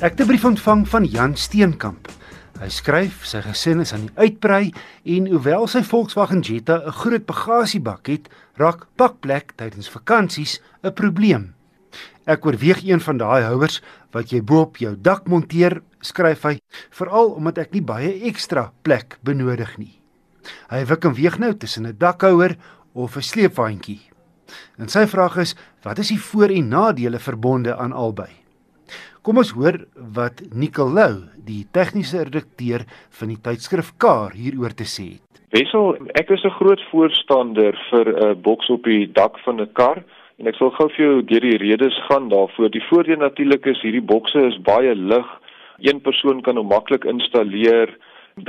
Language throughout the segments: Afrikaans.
Ek het 'n brief ontvang van Jan Steenkamp. Hy skryf sy gesin is aan die uitbrei en hoewel sy Volkswagen Jetta 'n groot bagasiebak het, raak pakplek tydens vakansies 'n probleem. Ek oorweeg een van daai houers wat jy bo op jou dak monteer, skryf hy, veral omdat ek nie baie ekstra plek benodig nie. Hy wik en weeg nou tussen 'n dakhouer of 'n sleepwaandjie. En sy vraag is, wat is die voor- en nadele verbonde aan albei? Kom ons hoor wat Nicolou, die tegniese redakteur van die tydskrif Kar hieroor te sê het. Wessel, ek is 'n groot voorstander vir 'n uh, boks op die dak van 'n kar en ek sal gou vir jou deur die redes gaan daarvoor. Die voordeel natuurlik is hierdie bokse is baie lig. Een persoon kan hom maklik installeer.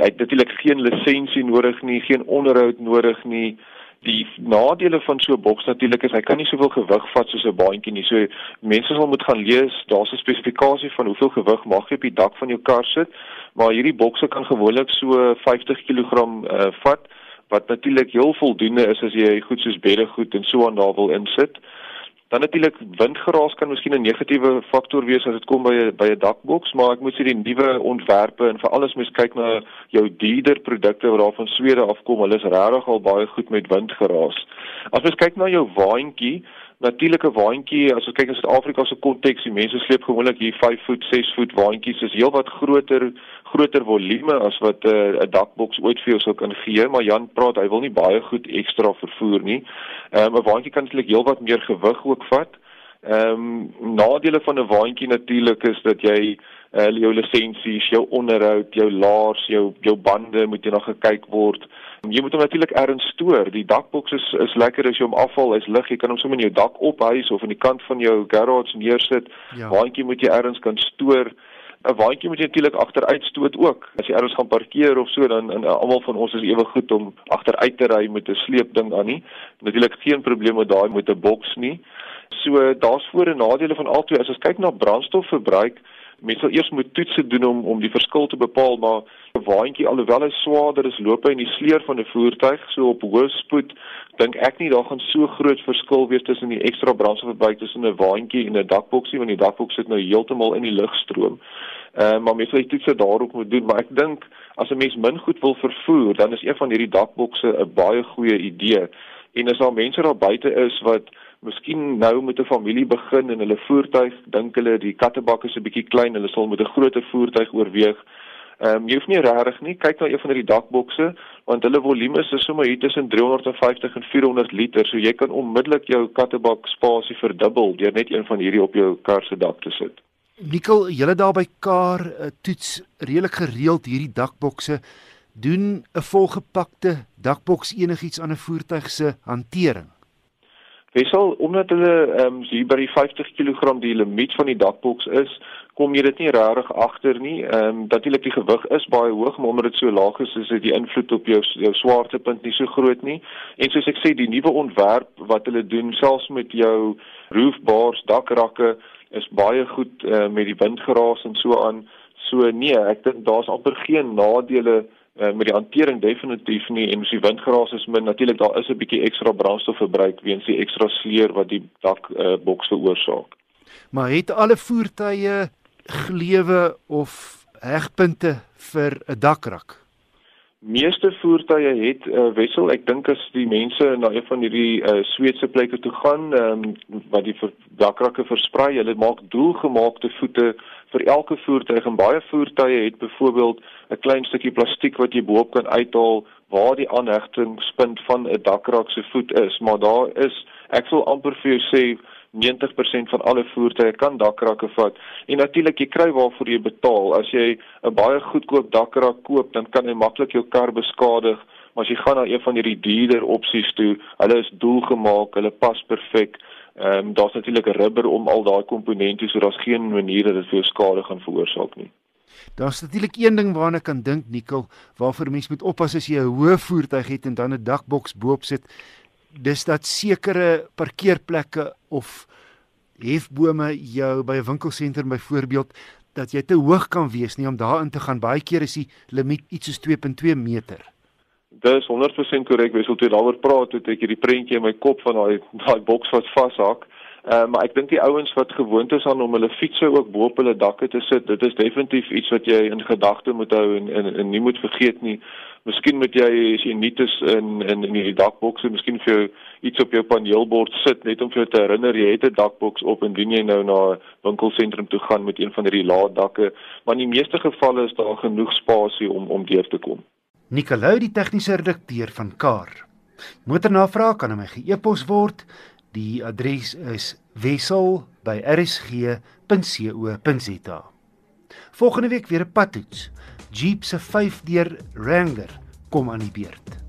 Hy het natuurlik geen lisensie nodig nie, geen onderhoud nodig nie. Die nadele van so 'n boks natuurlik is hy kan nie soveel gewig vat soos 'n baantjie nie. So mense sal moet gaan lees, daar's 'n spesifikasie van hoeveel gewig mag jy op die dak van jou kar sit, maar hierdie bokse kan gewoonlik so 50 kg uh, vat wat natuurlik heel voldoende is as jy goed soos beddegoed en so aan daar wil insit. Dan natuurlik windgeraas kan miskien 'n negatiewe faktor wees as dit kom by 'n by 'n dakboks, maar ek moet sê die nuwe ontwerpe en veral as mens kyk na jou dierder produkte wat daar van Swede afkom, hulle is regtig al baie goed met windgeraas. As mens kyk na jou waantjie, natuurlike waantjie, as ons kyk in Suid-Afrika se konteks, die mense sleep gewoonlik hier 5 voet, 6 voet waantjies, is heelwat groter groter volume as wat eh, 'n uh, dakboks ooit vir jou sou kan gee, maar Jan praat, hy wil nie baie goed ekstra vervoer nie. Ehm um, 'n waantjie kan eintlik heelwat meer gewig ook vat. Ehm um, nadele van 'n waantjie natuurlik is dat jy uh, jou lisensies, jou onderhoud, jou laars, jou jou bande moet jy nog gekyk word. Jy moet hom natuurlik erns stoor. Die dakboks is is lekker as jy hom afval, hy's lig, jy kan hom sommer in jou dak ophuis of aan die kant van jou garage neersit. Ja. Waantjie moet jy erns kan stoor. 'n waantjie moet jy natuurlik agteruit stoot ook. As jy ergens gaan parkeer of so dan en almal van ons is ewe goed om agteruit te ry met 'n sleepding aan nie. Natuurlik geen probleem met daai met 'n boks nie. So daar's voor en nadele van albei. As ons kyk na brandstofverbruik, mens sal eers moet toetse doen om om die verskil te bepaal, maar 'n waantjie alhoewel hy swaarder is, loop hy in die sleer van 'n voertuig, so op hoë spoed dink ek nie daar gaan so groot verskil wees tussen die ekstra brandstofverbruik tussen 'n waantjie en 'n dakboksie, want die dakboks sit nou heeltemal in die lugstroom. Ehm uh, maar mens sal toetse daarop moet doen, maar ek dink as 'n mens min goed wil vervoer, dan is een van hierdie dakbokse 'n baie goeie idee. En as daar mense daar buite is wat miskien nou met 'n familie begin en hulle voertuig dink hulle die kattebak is 'n bietjie klein, hulle sal met 'n groter voertuig oorweeg. Ehm um, jy hoef nie regtig nie kyk na een van hierdie dakbokse want hulle volume is sommer hier tussen 350 en 400 liter, so jy kan onmiddellik jou kattebak spasie verdubbel deur net een van hierdie op jou kar se dak te sit. Nikkel, julle daar by Kar uh, toets redelik gereeld hierdie dakbokse doen 'n volgepakte dakboks enigiets aan 'n voertuig se hantering. Wesal omdat hulle ehm um, hier by die 50 kg die limiet van die dakboks is, kom jy dit nie regtig agter nie. Ehm um, natuurlik die gewig is baie hoog, maar omdat dit so laag is, is dit die invloed op jou jou swaartepunt nie so groot nie. En soos ek sê, die nuwe ontwerp wat hulle doen, selfs met jou roofbars, dakrakke, is baie goed uh, met die windgeraas en so aan. So nee, ek dink daar's amper geen nadele uh, met die hantering definitief nie en as die windgeraas is min natuurlik daar is 'n bietjie ekstra brandstofverbruik weens die ekstra sleer wat die dak uh, boks veroorsaak. Maar het alle voertuie gleuwe of hegpunte vir 'n dakrak? Meeste voertuie het 'n uh, wissel. Ek dink as die mense na een van hierdie uh, Sweedse plekke toe gaan, um, wat die dakrakke versprei, hulle maak doelgemaakte voete vir elke voertuig en baie voertuie het byvoorbeeld 'n klein stukkie plastiek wat jy bo-op kan uithaal waar die aanhegtingspunt van 'n dakrak se voet is, maar daar is ek sal amper vir jou sê 90% van alle voertuie kan dakrakke vat. En natuurlik jy kry waarvoor jy betaal. As jy 'n baie goedkoop dakrak koop, dan kan jy maklik jou kar beskadig. Maar as jy gaan na een van hierdie duurder opsies toe, hulle is doelgemaak, hulle pas perfek. Ehm um, daar's natuurlik 'n rubber om al daai komponente, so daar's geen manier dat dit vir jou skade gaan veroorsaak nie. Daar's natuurlik een ding waarna ek kan dink, Nikkel, waarvoor mense moet oppas as jy 'n hoë voertuig het en dan 'n dakboks bo-op sit. Dis dat sekere parkeerplekke of hefbome jou by 'n winkelsentrum byvoorbeeld dat jy te hoog kan wees nie om daarin te gaan. Baie keer is die limiet iets soos 2.2 meter. Dis 100% korrek. Wessel toe daaroor praat, het ek hierdie prentjie in my kop van daai daai boks wat vashak. Uh, maar ek dink die ouens wat gewoond is aan om hulle fietsse ook bo op hulle dakke te sit, dit is definitief iets wat jy in gedagte moet hou en, en en nie moet vergeet nie. Miskien moet jy as jy nie is in in in die dakbokse, miskien vir jou iets op jou paneelbord sit net om vir jou te herinner jy het 'n dakboks op indien jy nou na 'n winkelsentrum toe gaan met een van hierdie lae dakke, maar in die meeste gevalle is daar genoeg spasie om om deur te kom. Nicolou die tegniese redakteur van Kar. Motornavraag kan aan my ge-e-pos word. Die adres is wissel@rsg.co.za. Volgende week weer 'n padtoets. Jeep se 5-deur Wrangler kom aan die beurt.